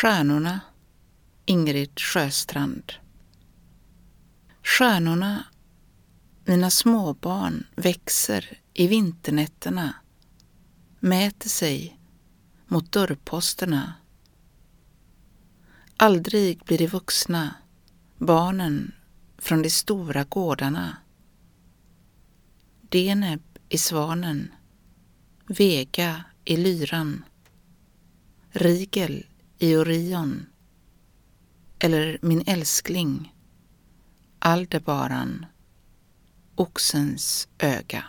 Stjärnorna Ingrid Sjöstrand Stjärnorna, mina småbarn, växer i vinternätterna, mäter sig mot dörrposterna. Aldrig blir de vuxna, barnen från de stora gårdarna. Deneb i svanen, Vega i lyran, Rigel i Orion eller min älskling Aldebaran, oxens öga.